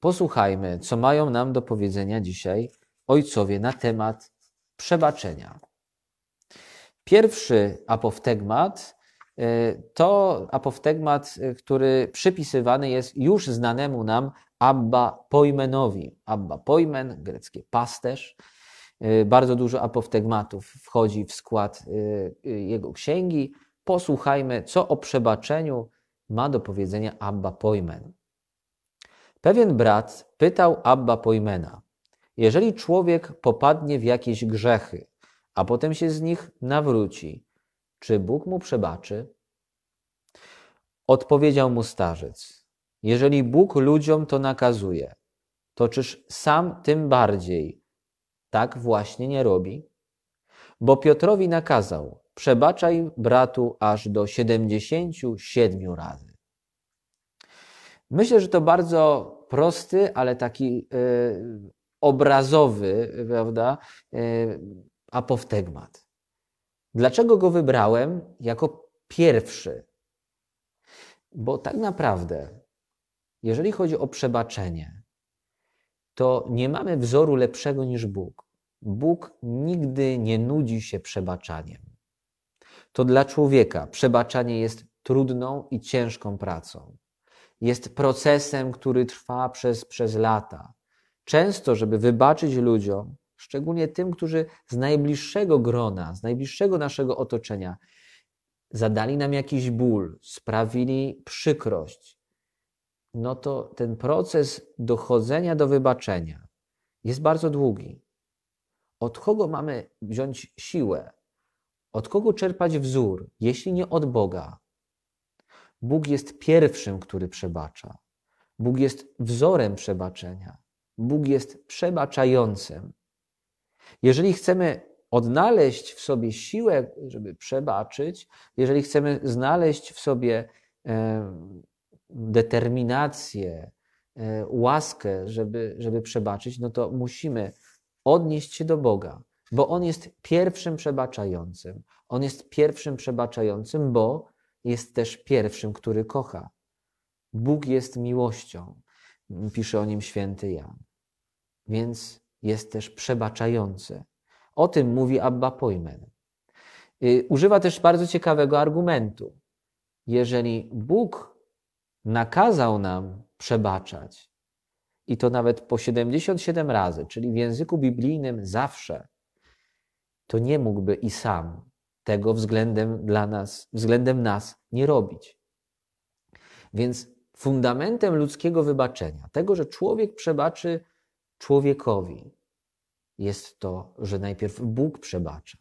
Posłuchajmy, co mają nam do powiedzenia dzisiaj ojcowie na temat przebaczenia. Pierwszy apoftegmat e, to apoftegmat, e, który przypisywany jest już znanemu nam Abba Poimenowi. Abba Poimen, greckie pasterz. E, bardzo dużo apoftegmatów wchodzi w skład jego księgi. Posłuchajmy, co o przebaczeniu ma do powiedzenia Abba Poimen. Pewien brat pytał Abba Poimena, jeżeli człowiek popadnie w jakieś grzechy, a potem się z nich nawróci, czy Bóg mu przebaczy? Odpowiedział mu starzec: Jeżeli Bóg ludziom to nakazuje, to czyż sam tym bardziej tak właśnie nie robi? Bo Piotrowi nakazał: Przebaczaj bratu aż do siedemdziesięciu siedmiu razy. Myślę, że to bardzo prosty, ale taki y, obrazowy, prawda, y, apoftegmat. Dlaczego go wybrałem jako pierwszy? Bo tak naprawdę, jeżeli chodzi o przebaczenie, to nie mamy wzoru lepszego niż Bóg. Bóg nigdy nie nudzi się przebaczaniem. To dla człowieka przebaczanie jest trudną i ciężką pracą. Jest procesem, który trwa przez, przez lata. Często, żeby wybaczyć ludziom, szczególnie tym, którzy z najbliższego grona, z najbliższego naszego otoczenia zadali nam jakiś ból, sprawili przykrość, no to ten proces dochodzenia do wybaczenia jest bardzo długi. Od kogo mamy wziąć siłę? Od kogo czerpać wzór, jeśli nie od Boga? Bóg jest pierwszym, który przebacza. Bóg jest wzorem przebaczenia. Bóg jest przebaczającym. Jeżeli chcemy odnaleźć w sobie siłę, żeby przebaczyć, jeżeli chcemy znaleźć w sobie determinację, e, łaskę, żeby, żeby przebaczyć, no to musimy odnieść się do Boga, bo On jest pierwszym przebaczającym. On jest pierwszym przebaczającym, bo jest też pierwszym, który kocha. Bóg jest miłością, pisze o nim święty Jan. Więc jest też przebaczający. O tym mówi Abba Pojmen. Y, używa też bardzo ciekawego argumentu. Jeżeli Bóg nakazał nam przebaczać, i to nawet po 77 razy, czyli w języku biblijnym zawsze, to nie mógłby i sam tego względem dla nas, względem nas nie robić. Więc fundamentem ludzkiego wybaczenia, tego, że człowiek przebaczy człowiekowi, jest to, że najpierw Bóg przebacza.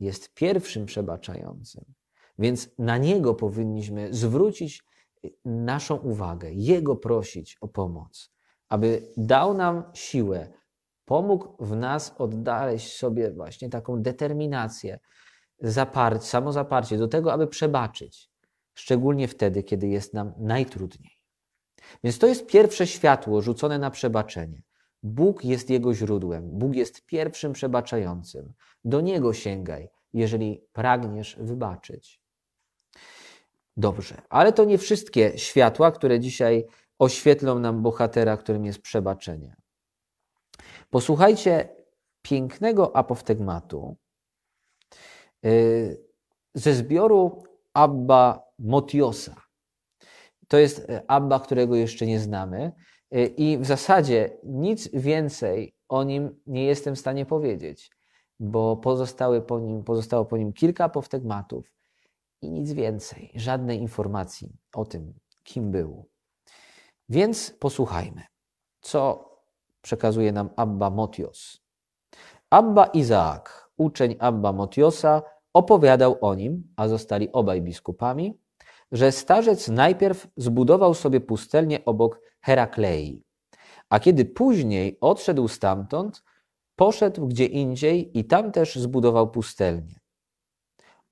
Jest pierwszym przebaczającym. Więc na Niego powinniśmy zwrócić naszą uwagę, Jego prosić o pomoc, aby dał nam siłę, pomógł w nas odnaleźć sobie właśnie taką determinację, zaparcie, samozaparcie do tego, aby przebaczyć, szczególnie wtedy, kiedy jest nam najtrudniej. Więc to jest pierwsze światło rzucone na przebaczenie. Bóg jest jego źródłem, Bóg jest pierwszym przebaczającym. Do niego sięgaj, jeżeli pragniesz wybaczyć. Dobrze, ale to nie wszystkie światła, które dzisiaj oświetlą nam bohatera, którym jest przebaczenie. Posłuchajcie pięknego apoftegmatu ze zbioru Abba Motiosa. To jest Abba, którego jeszcze nie znamy. Y, I w zasadzie nic więcej o nim nie jestem w stanie powiedzieć, bo pozostały po nim, pozostało po nim kilka apoftegmatów i nic więcej, żadnej informacji o tym, kim był. Więc posłuchajmy, co przekazuje nam Abba Motios. Abba Izaak, uczeń Abba Motiosa, opowiadał o nim, a zostali obaj biskupami, że starzec najpierw zbudował sobie pustelnię obok Heraklei, a kiedy później odszedł stamtąd, poszedł gdzie indziej i tam też zbudował pustelnię.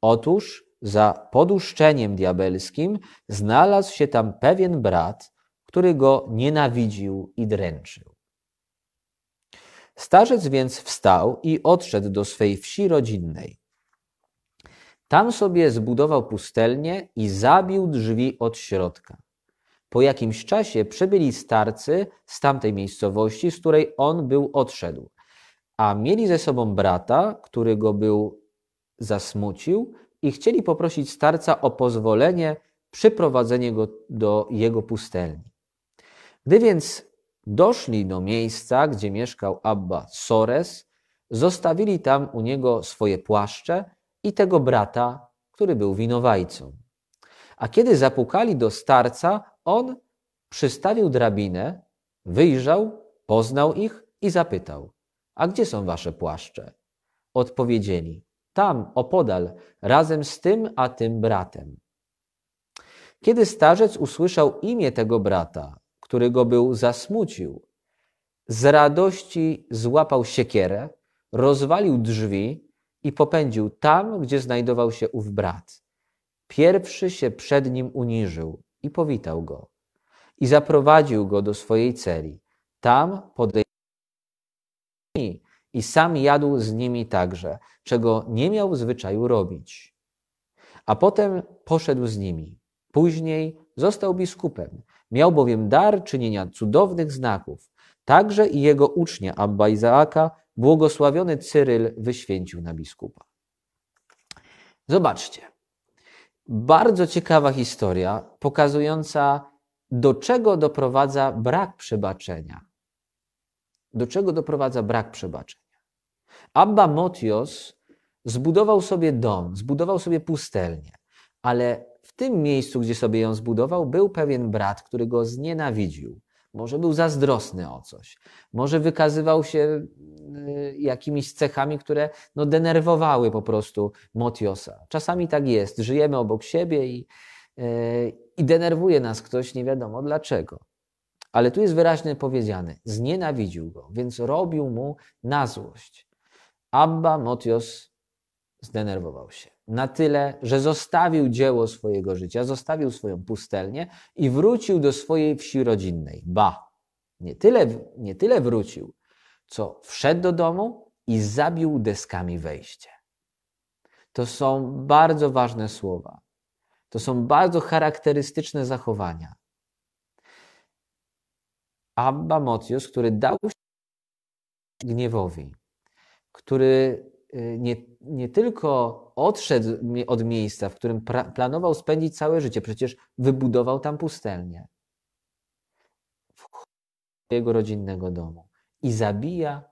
Otóż za poduszczeniem diabelskim znalazł się tam pewien brat, który go nienawidził i dręczył. Starzec więc wstał i odszedł do swej wsi rodzinnej. Tam sobie zbudował pustelnię i zabił drzwi od środka. Po jakimś czasie przybyli starcy z tamtej miejscowości, z której on był odszedł, a mieli ze sobą brata, który go był zasmucił i chcieli poprosić starca o pozwolenie przyprowadzenie go do jego pustelni. Gdy więc doszli do miejsca, gdzie mieszkał Abba Sores, zostawili tam u niego swoje płaszcze i tego brata, który był winowajcą. A kiedy zapukali do starca, on przystawił drabinę, wyjrzał, poznał ich i zapytał: A gdzie są wasze płaszcze? Odpowiedzieli: Tam, opodal, razem z tym a tym bratem. Kiedy starzec usłyszał imię tego brata, który go był zasmucił, z radości złapał siekierę, rozwalił drzwi i popędził tam, gdzie znajdował się ów brat. Pierwszy się przed nim uniżył i powitał go i zaprowadził go do swojej celi. Tam podejrzał i sam jadł z nimi także, czego nie miał zwyczaju robić. A potem poszedł z nimi. Później został biskupem. Miał bowiem dar czynienia cudownych znaków. Także i jego ucznia Abba Izaaka, błogosławiony Cyryl, wyświęcił na biskupa. Zobaczcie. Bardzo ciekawa historia, pokazująca, do czego doprowadza brak przebaczenia. Do czego doprowadza brak przebaczenia. Abba Motios zbudował sobie dom, zbudował sobie pustelnię, ale tym miejscu, gdzie sobie ją zbudował, był pewien brat, który go znienawidził. Może był zazdrosny o coś, może wykazywał się y, jakimiś cechami, które no, denerwowały po prostu Motiosa. Czasami tak jest, żyjemy obok siebie i, y, i denerwuje nas ktoś, nie wiadomo dlaczego. Ale tu jest wyraźnie powiedziane, znienawidził go, więc robił mu na złość. Abba Motios zdenerwował się na tyle, że zostawił dzieło swojego życia, zostawił swoją pustelnię i wrócił do swojej wsi rodzinnej. Ba, nie tyle, nie tyle wrócił, co wszedł do domu i zabił deskami wejście. To są bardzo ważne słowa. To są bardzo charakterystyczne zachowania. Abba Motios, który dał się gniewowi, który nie, nie tylko odszedł od miejsca, w którym planował spędzić całe życie, przecież wybudował tam pustelnię, jego rodzinnego domu i zabija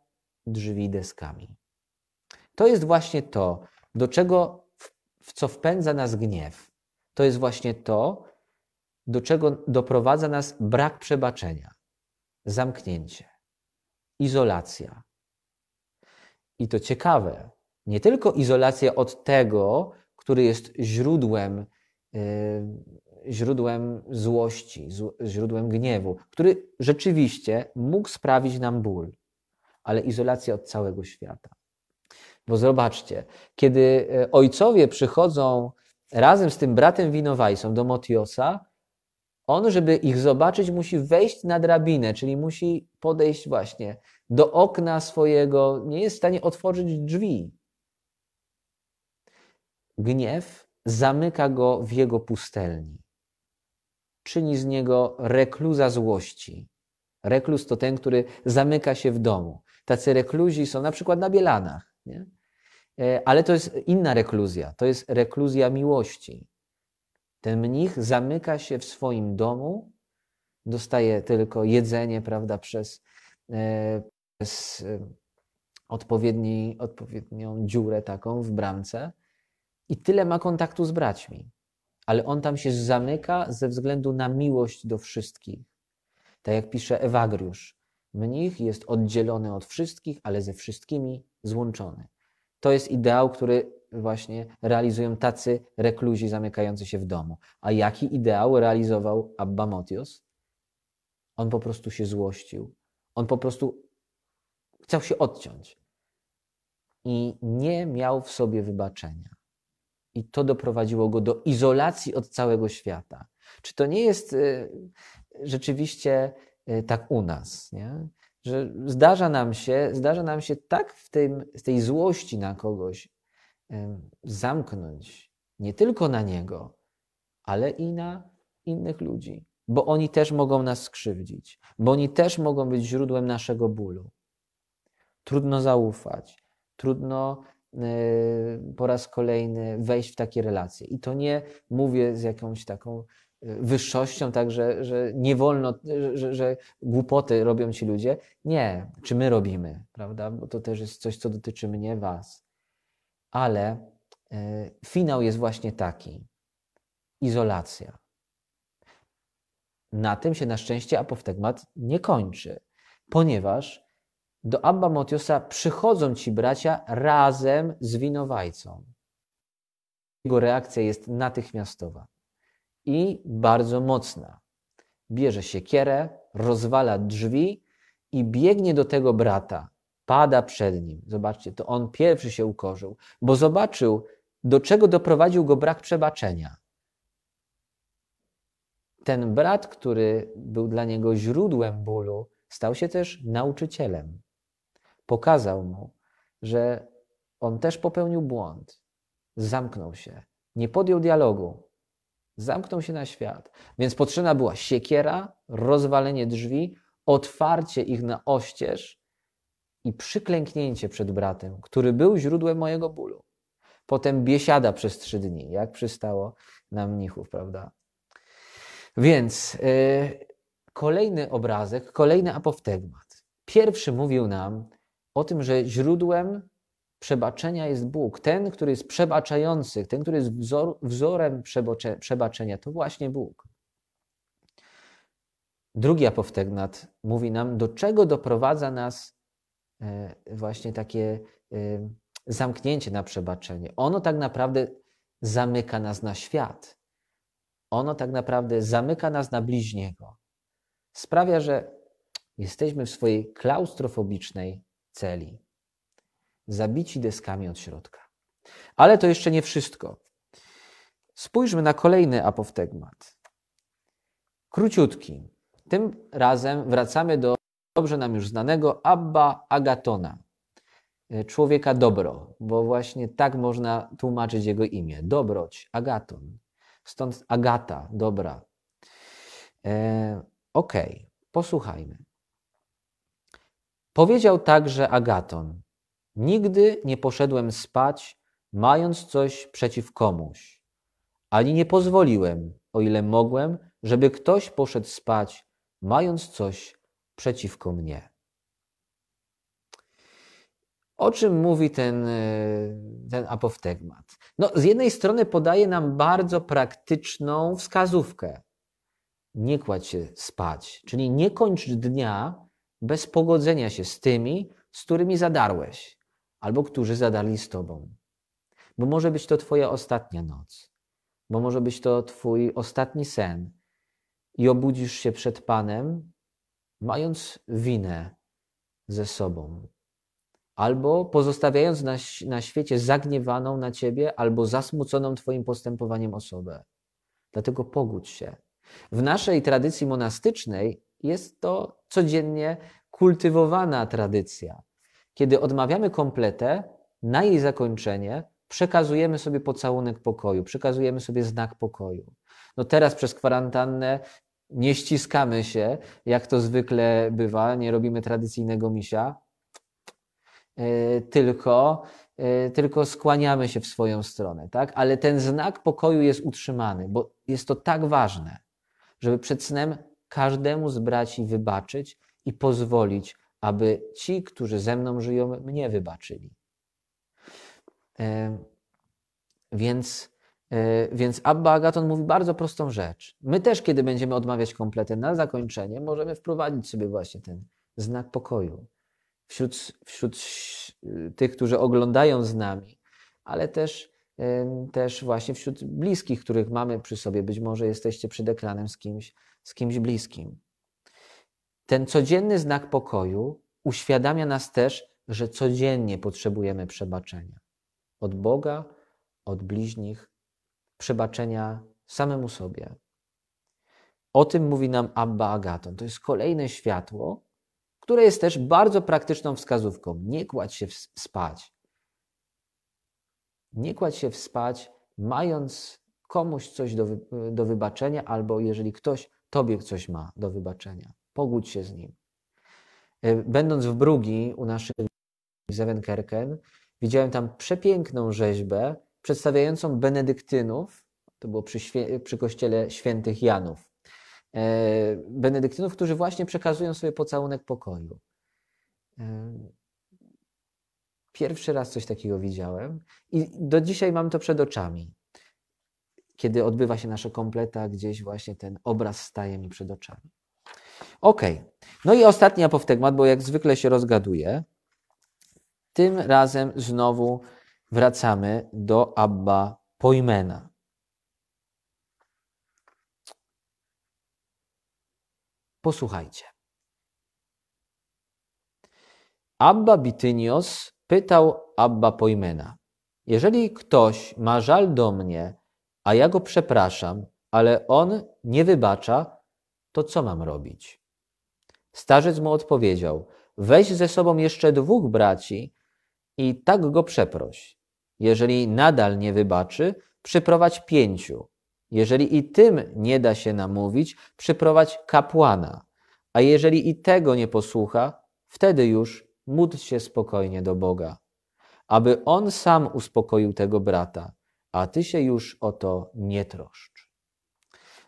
drzwi deskami. To jest właśnie to, do czego, w co wpędza nas gniew. To jest właśnie to, do czego doprowadza nas brak przebaczenia, zamknięcie, izolacja. I to ciekawe, nie tylko izolacja od tego, który jest źródłem, yy, źródłem złości, źródłem gniewu, który rzeczywiście mógł sprawić nam ból, ale izolacja od całego świata. Bo zobaczcie, kiedy e, ojcowie przychodzą razem z tym bratem winowajcą do Motiosa, on, żeby ich zobaczyć, musi wejść na drabinę, czyli musi podejść właśnie do okna swojego, nie jest w stanie otworzyć drzwi. Gniew zamyka go w jego pustelni. Czyni z niego rekluza złości. Rekluz to ten, który zamyka się w domu. Tacy rekluzi są na przykład na Bielanach. Nie? E, ale to jest inna rekluzja. To jest rekluzja miłości. Ten mnich zamyka się w swoim domu, dostaje tylko jedzenie, prawda, przez, e, przez e, odpowiedni, odpowiednią dziurę taką w bramce i tyle ma kontaktu z braćmi. Ale on tam się zamyka ze względu na miłość do wszystkich. Tak jak pisze Ewagriusz, mnich jest oddzielony od wszystkich, ale ze wszystkimi złączony. To jest ideał, który właśnie realizują tacy rekluzi zamykający się w domu. A jaki ideał realizował Abba Motios? On po prostu się złościł. On po prostu chciał się odciąć. I nie miał w sobie wybaczenia. I to doprowadziło go do izolacji od całego świata. Czy to nie jest y, rzeczywiście y, tak u nas, nie? że zdarza nam się, zdarza nam się tak w, tym, w tej złości na kogoś zamknąć, nie tylko na niego, ale i na innych ludzi. bo oni też mogą nas skrzywdzić, bo oni też mogą być źródłem naszego bólu. Trudno zaufać, trudno yy, po raz kolejny wejść w takie relacje. I to nie mówię z jakąś taką yy, wyższością, tak, że, że nie wolno, że, że głupoty robią ci ludzie. Nie, czy my robimy, prawda? Bo to też jest coś, co dotyczy mnie, was. Ale yy, finał jest właśnie taki izolacja. Na tym się na szczęście apoftegmat nie kończy, ponieważ do Abba Motiosa przychodzą ci bracia razem z winowajcą. Jego reakcja jest natychmiastowa i bardzo mocna. Bierze siekierę, rozwala drzwi i biegnie do tego brata. Pada przed nim. Zobaczcie, to on pierwszy się ukorzył, bo zobaczył, do czego doprowadził go brak przebaczenia ten brat, który był dla niego źródłem bólu, stał się też nauczycielem. Pokazał mu, że on też popełnił błąd. Zamknął się, nie podjął dialogu, zamknął się na świat. Więc potrzebna była siekiera, rozwalenie drzwi, otwarcie ich na oścież i przyklęknięcie przed bratem, który był źródłem mojego bólu. Potem biesiada przez trzy dni, jak przystało na mnichów, prawda? Więc yy, kolejny obrazek, kolejny apoftegmat. Pierwszy mówił nam o tym, że źródłem przebaczenia jest Bóg. Ten, który jest przebaczający, ten, który jest wzor, wzorem przebaczenia, to właśnie Bóg. Drugi apoftegmat mówi nam, do czego doprowadza nas e, właśnie takie e, zamknięcie na przebaczenie. Ono tak naprawdę zamyka nas na świat ono tak naprawdę zamyka nas na bliźniego. Sprawia, że jesteśmy w swojej klaustrofobicznej celi, zabici deskami od środka. Ale to jeszcze nie wszystko. Spójrzmy na kolejny apoftegmat. Króciutki. Tym razem wracamy do dobrze nam już znanego Abba Agatona, człowieka dobro, bo właśnie tak można tłumaczyć jego imię. Dobroć, Agaton. Stąd Agata, dobra. E, Okej, okay, posłuchajmy. Powiedział także Agaton: Nigdy nie poszedłem spać, mając coś przeciw komuś, ani nie pozwoliłem, o ile mogłem, żeby ktoś poszedł spać, mając coś przeciwko mnie. O czym mówi ten, e, ten apoftegmat? No, z jednej strony podaje nam bardzo praktyczną wskazówkę. Nie kładź się spać, czyli nie kończ dnia bez pogodzenia się z tymi, z którymi zadarłeś, albo którzy zadarli z tobą. Bo może być to Twoja ostatnia noc, bo może być to Twój ostatni sen i obudzisz się przed Panem, mając winę ze sobą albo pozostawiając na, na świecie zagniewaną na ciebie, albo zasmuconą Twoim postępowaniem osobę. Dlatego pogódź się. W naszej tradycji monastycznej jest to codziennie kultywowana tradycja. Kiedy odmawiamy kompletę, na jej zakończenie przekazujemy sobie pocałunek pokoju, przekazujemy sobie znak pokoju. No teraz przez kwarantannę nie ściskamy się, jak to zwykle bywa, nie robimy tradycyjnego misia, E, tylko, e, tylko skłaniamy się w swoją stronę, tak? Ale ten znak pokoju jest utrzymany, bo jest to tak ważne, żeby przed snem każdemu z braci wybaczyć i pozwolić, aby ci, którzy ze mną żyją, mnie wybaczyli. E, więc, więc Abba Agaton mówi bardzo prostą rzecz. My też, kiedy będziemy odmawiać kompletę na zakończenie, możemy wprowadzić sobie właśnie ten znak pokoju wśród, wśród tych, którzy oglądają z nami, ale też, też właśnie wśród bliskich, których mamy przy sobie. Być może jesteście przed ekranem z kimś, z kimś bliskim. Ten codzienny znak pokoju uświadamia nas też, że codziennie potrzebujemy przebaczenia od Boga, od bliźnich, przebaczenia samemu sobie. O tym mówi nam Abba Agaton. To jest kolejne światło, które jest też bardzo praktyczną wskazówką. Nie kładź się spać. Nie kładź się spać, mając komuś coś do, do wybaczenia, albo jeżeli ktoś Tobie coś ma do wybaczenia. Pogódź się z nim. E, będąc w Brugi u naszych Zewenkerken, widziałem tam przepiękną rzeźbę przedstawiającą benedyktynów, to było przy, przy kościele świętych Janów. E, benedyktynów, którzy właśnie przekazują sobie pocałunek pokoju. E, pierwszy raz coś takiego widziałem i do dzisiaj mam to przed oczami. Kiedy odbywa się nasza kompleta, gdzieś właśnie ten obraz staje mi przed oczami. Ok. No i ostatni apoftegmat, bo jak zwykle się rozgaduje. Tym razem znowu wracamy do Abba Pojmena. Posłuchajcie. Abba Bitynios pytał Abba Pojmena: Jeżeli ktoś ma żal do mnie, a ja go przepraszam, ale on nie wybacza, to co mam robić? Starzec mu odpowiedział: Weź ze sobą jeszcze dwóch braci i tak go przeproś. Jeżeli nadal nie wybaczy, przyprowadź pięciu. Jeżeli i tym nie da się namówić, przyprowadź kapłana. A jeżeli i tego nie posłucha, wtedy już módl się spokojnie do Boga, aby on sam uspokoił tego brata, a ty się już o to nie troszcz.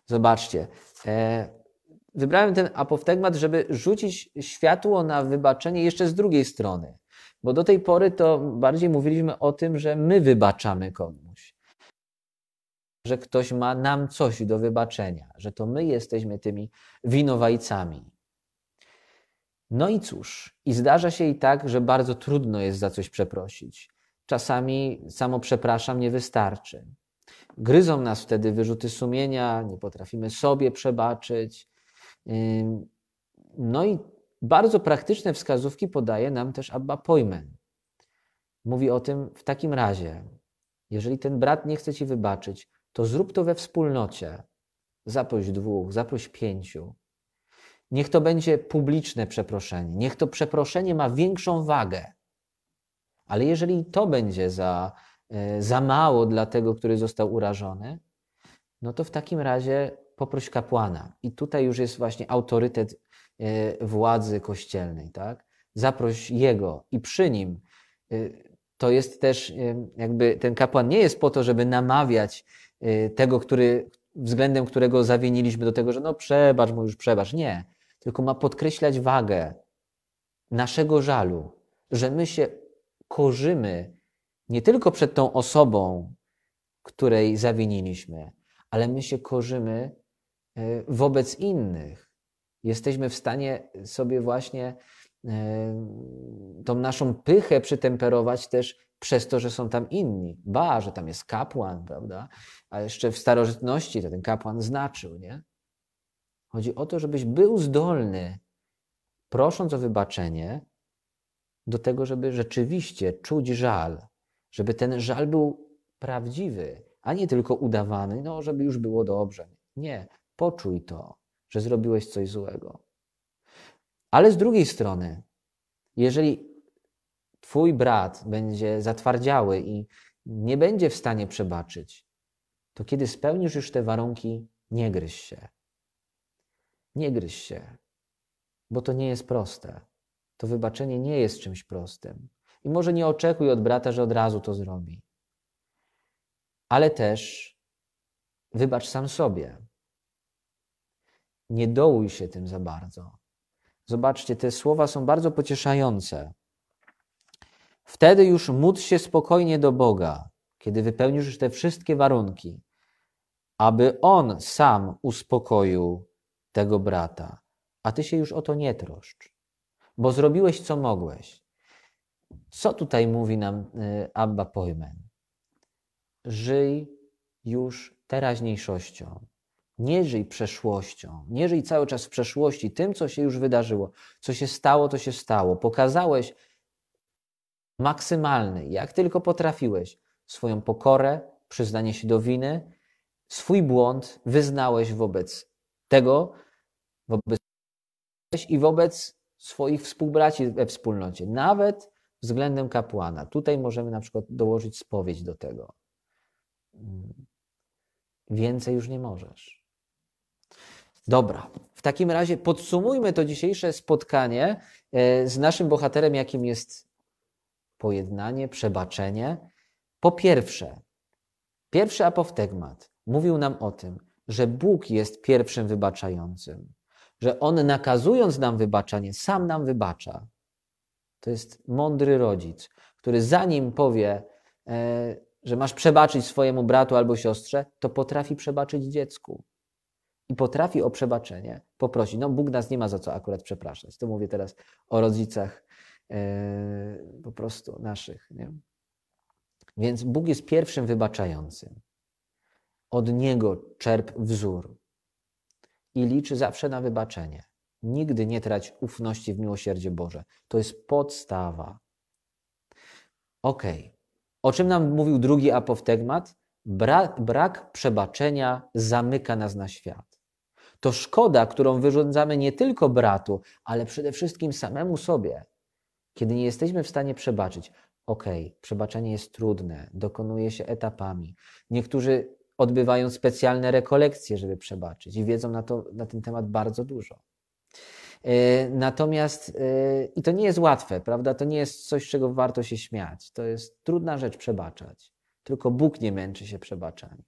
Zobaczcie, e, wybrałem ten apoftegmat, żeby rzucić światło na wybaczenie jeszcze z drugiej strony. Bo do tej pory to bardziej mówiliśmy o tym, że my wybaczamy komuś. Że ktoś ma nam coś do wybaczenia, że to my jesteśmy tymi winowajcami. No i cóż, i zdarza się i tak, że bardzo trudno jest za coś przeprosić. Czasami samo przepraszam nie wystarczy. Gryzą nas wtedy wyrzuty sumienia, nie potrafimy sobie przebaczyć. No i bardzo praktyczne wskazówki podaje nam też Abba Pojmen. Mówi o tym w takim razie, jeżeli ten brat nie chce ci wybaczyć, to zrób to we wspólnocie. Zaproś dwóch, zaproś pięciu. Niech to będzie publiczne przeproszenie. Niech to przeproszenie ma większą wagę. Ale jeżeli to będzie za, e, za mało dla tego, który został urażony, no to w takim razie poproś kapłana. I tutaj już jest właśnie autorytet e, władzy kościelnej, tak? Zaproś jego i przy nim. E, to jest też jakby ten kapłan nie jest po to, żeby namawiać tego, który, względem którego zawiniliśmy do tego, że no przebacz mu już przebacz. Nie. Tylko ma podkreślać wagę naszego żalu, że my się korzymy nie tylko przed tą osobą, której zawiniliśmy, ale my się korzymy e, wobec innych. Jesteśmy w stanie sobie właśnie e, tą naszą pychę przytemperować też przez to, że są tam inni. Ba, że tam jest kapłan, prawda? A jeszcze w starożytności to ten kapłan znaczył, nie? Chodzi o to, żebyś był zdolny, prosząc o wybaczenie, do tego, żeby rzeczywiście czuć żal, żeby ten żal był prawdziwy, a nie tylko udawany, no, żeby już było dobrze. Nie, poczuj to, że zrobiłeś coś złego. Ale z drugiej strony, jeżeli twój brat będzie zatwardziały i nie będzie w stanie przebaczyć, to kiedy spełnisz już te warunki, nie gryź się. Nie gryź się, bo to nie jest proste. To wybaczenie nie jest czymś prostym. I może nie oczekuj od brata, że od razu to zrobi. Ale też wybacz sam sobie. Nie dołuj się tym za bardzo. Zobaczcie, te słowa są bardzo pocieszające. Wtedy już módl się spokojnie do Boga, kiedy wypełnisz już te wszystkie warunki, aby On sam uspokoił tego brata, a ty się już o to nie troszcz, bo zrobiłeś co mogłeś. Co tutaj mówi nam y, Abba Pojmen? Żyj już teraźniejszością. Nie żyj przeszłością, nie żyj cały czas w przeszłości, tym, co się już wydarzyło. Co się stało, to się stało. Pokazałeś maksymalny, jak tylko potrafiłeś, swoją pokorę, przyznanie się do winy, swój błąd wyznałeś wobec tego, wobec i wobec swoich współbraci we wspólnocie, nawet względem kapłana. Tutaj możemy na przykład dołożyć spowiedź do tego. Więcej już nie możesz. Dobra, w takim razie podsumujmy to dzisiejsze spotkanie e, z naszym bohaterem, jakim jest pojednanie, przebaczenie. Po pierwsze, pierwszy apoftegmat mówił nam o tym, że Bóg jest pierwszym wybaczającym, że On nakazując nam wybaczanie, sam nam wybacza. To jest mądry rodzic, który zanim powie, e, że masz przebaczyć swojemu bratu albo siostrze, to potrafi przebaczyć dziecku. I potrafi o przebaczenie poprosić. No, Bóg nas nie ma za co akurat przepraszać. To mówię teraz o rodzicach e, po prostu naszych. Nie? Więc Bóg jest pierwszym wybaczającym. Od Niego czerp wzór i liczy zawsze na wybaczenie. Nigdy nie trać ufności w miłosierdzie Boże. To jest podstawa. Ok. O czym nam mówił drugi apoftegmat? Brak, brak przebaczenia zamyka nas na świat. To szkoda, którą wyrządzamy nie tylko bratu, ale przede wszystkim samemu sobie, kiedy nie jesteśmy w stanie przebaczyć. Ok, przebaczenie jest trudne, dokonuje się etapami. Niektórzy odbywają specjalne rekolekcje, żeby przebaczyć i wiedzą na, to, na ten temat bardzo dużo. E, natomiast, e, i to nie jest łatwe, prawda? To nie jest coś, czego warto się śmiać. To jest trudna rzecz przebaczać. Tylko Bóg nie męczy się przebaczaniem.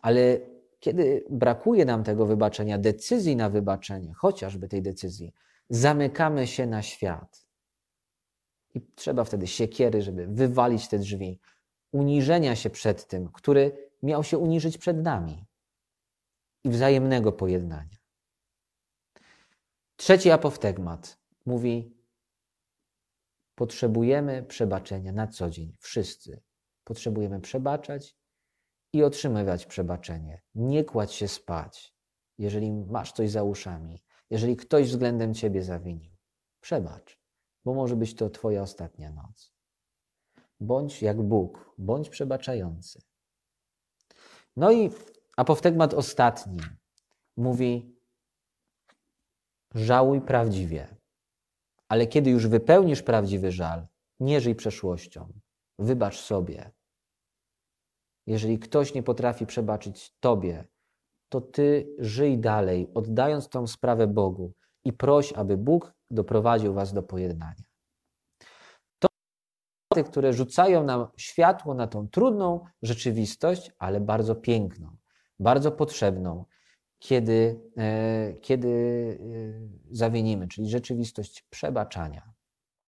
Ale kiedy brakuje nam tego wybaczenia, decyzji na wybaczenie, chociażby tej decyzji, zamykamy się na świat. I trzeba wtedy siekiery, żeby wywalić te drzwi, uniżenia się przed tym, który miał się uniżyć przed nami i wzajemnego pojednania. Trzeci apoftegmat mówi: Potrzebujemy przebaczenia na co dzień, wszyscy. Potrzebujemy przebaczać i otrzymywać przebaczenie. Nie kładź się spać, jeżeli masz coś za uszami, jeżeli ktoś względem ciebie zawinił. Przebacz, bo może być to Twoja ostatnia noc. Bądź jak Bóg, bądź przebaczający. No i apoftegmat ostatni mówi: żałuj prawdziwie. Ale kiedy już wypełnisz prawdziwy żal, nie żyj przeszłością. Wybacz sobie. Jeżeli ktoś nie potrafi przebaczyć tobie, to ty żyj dalej, oddając tą sprawę Bogu i proś, aby Bóg doprowadził was do pojednania. Które rzucają nam światło na tą trudną rzeczywistość, ale bardzo piękną, bardzo potrzebną, kiedy, e, kiedy e, zawinimy, czyli rzeczywistość przebaczania.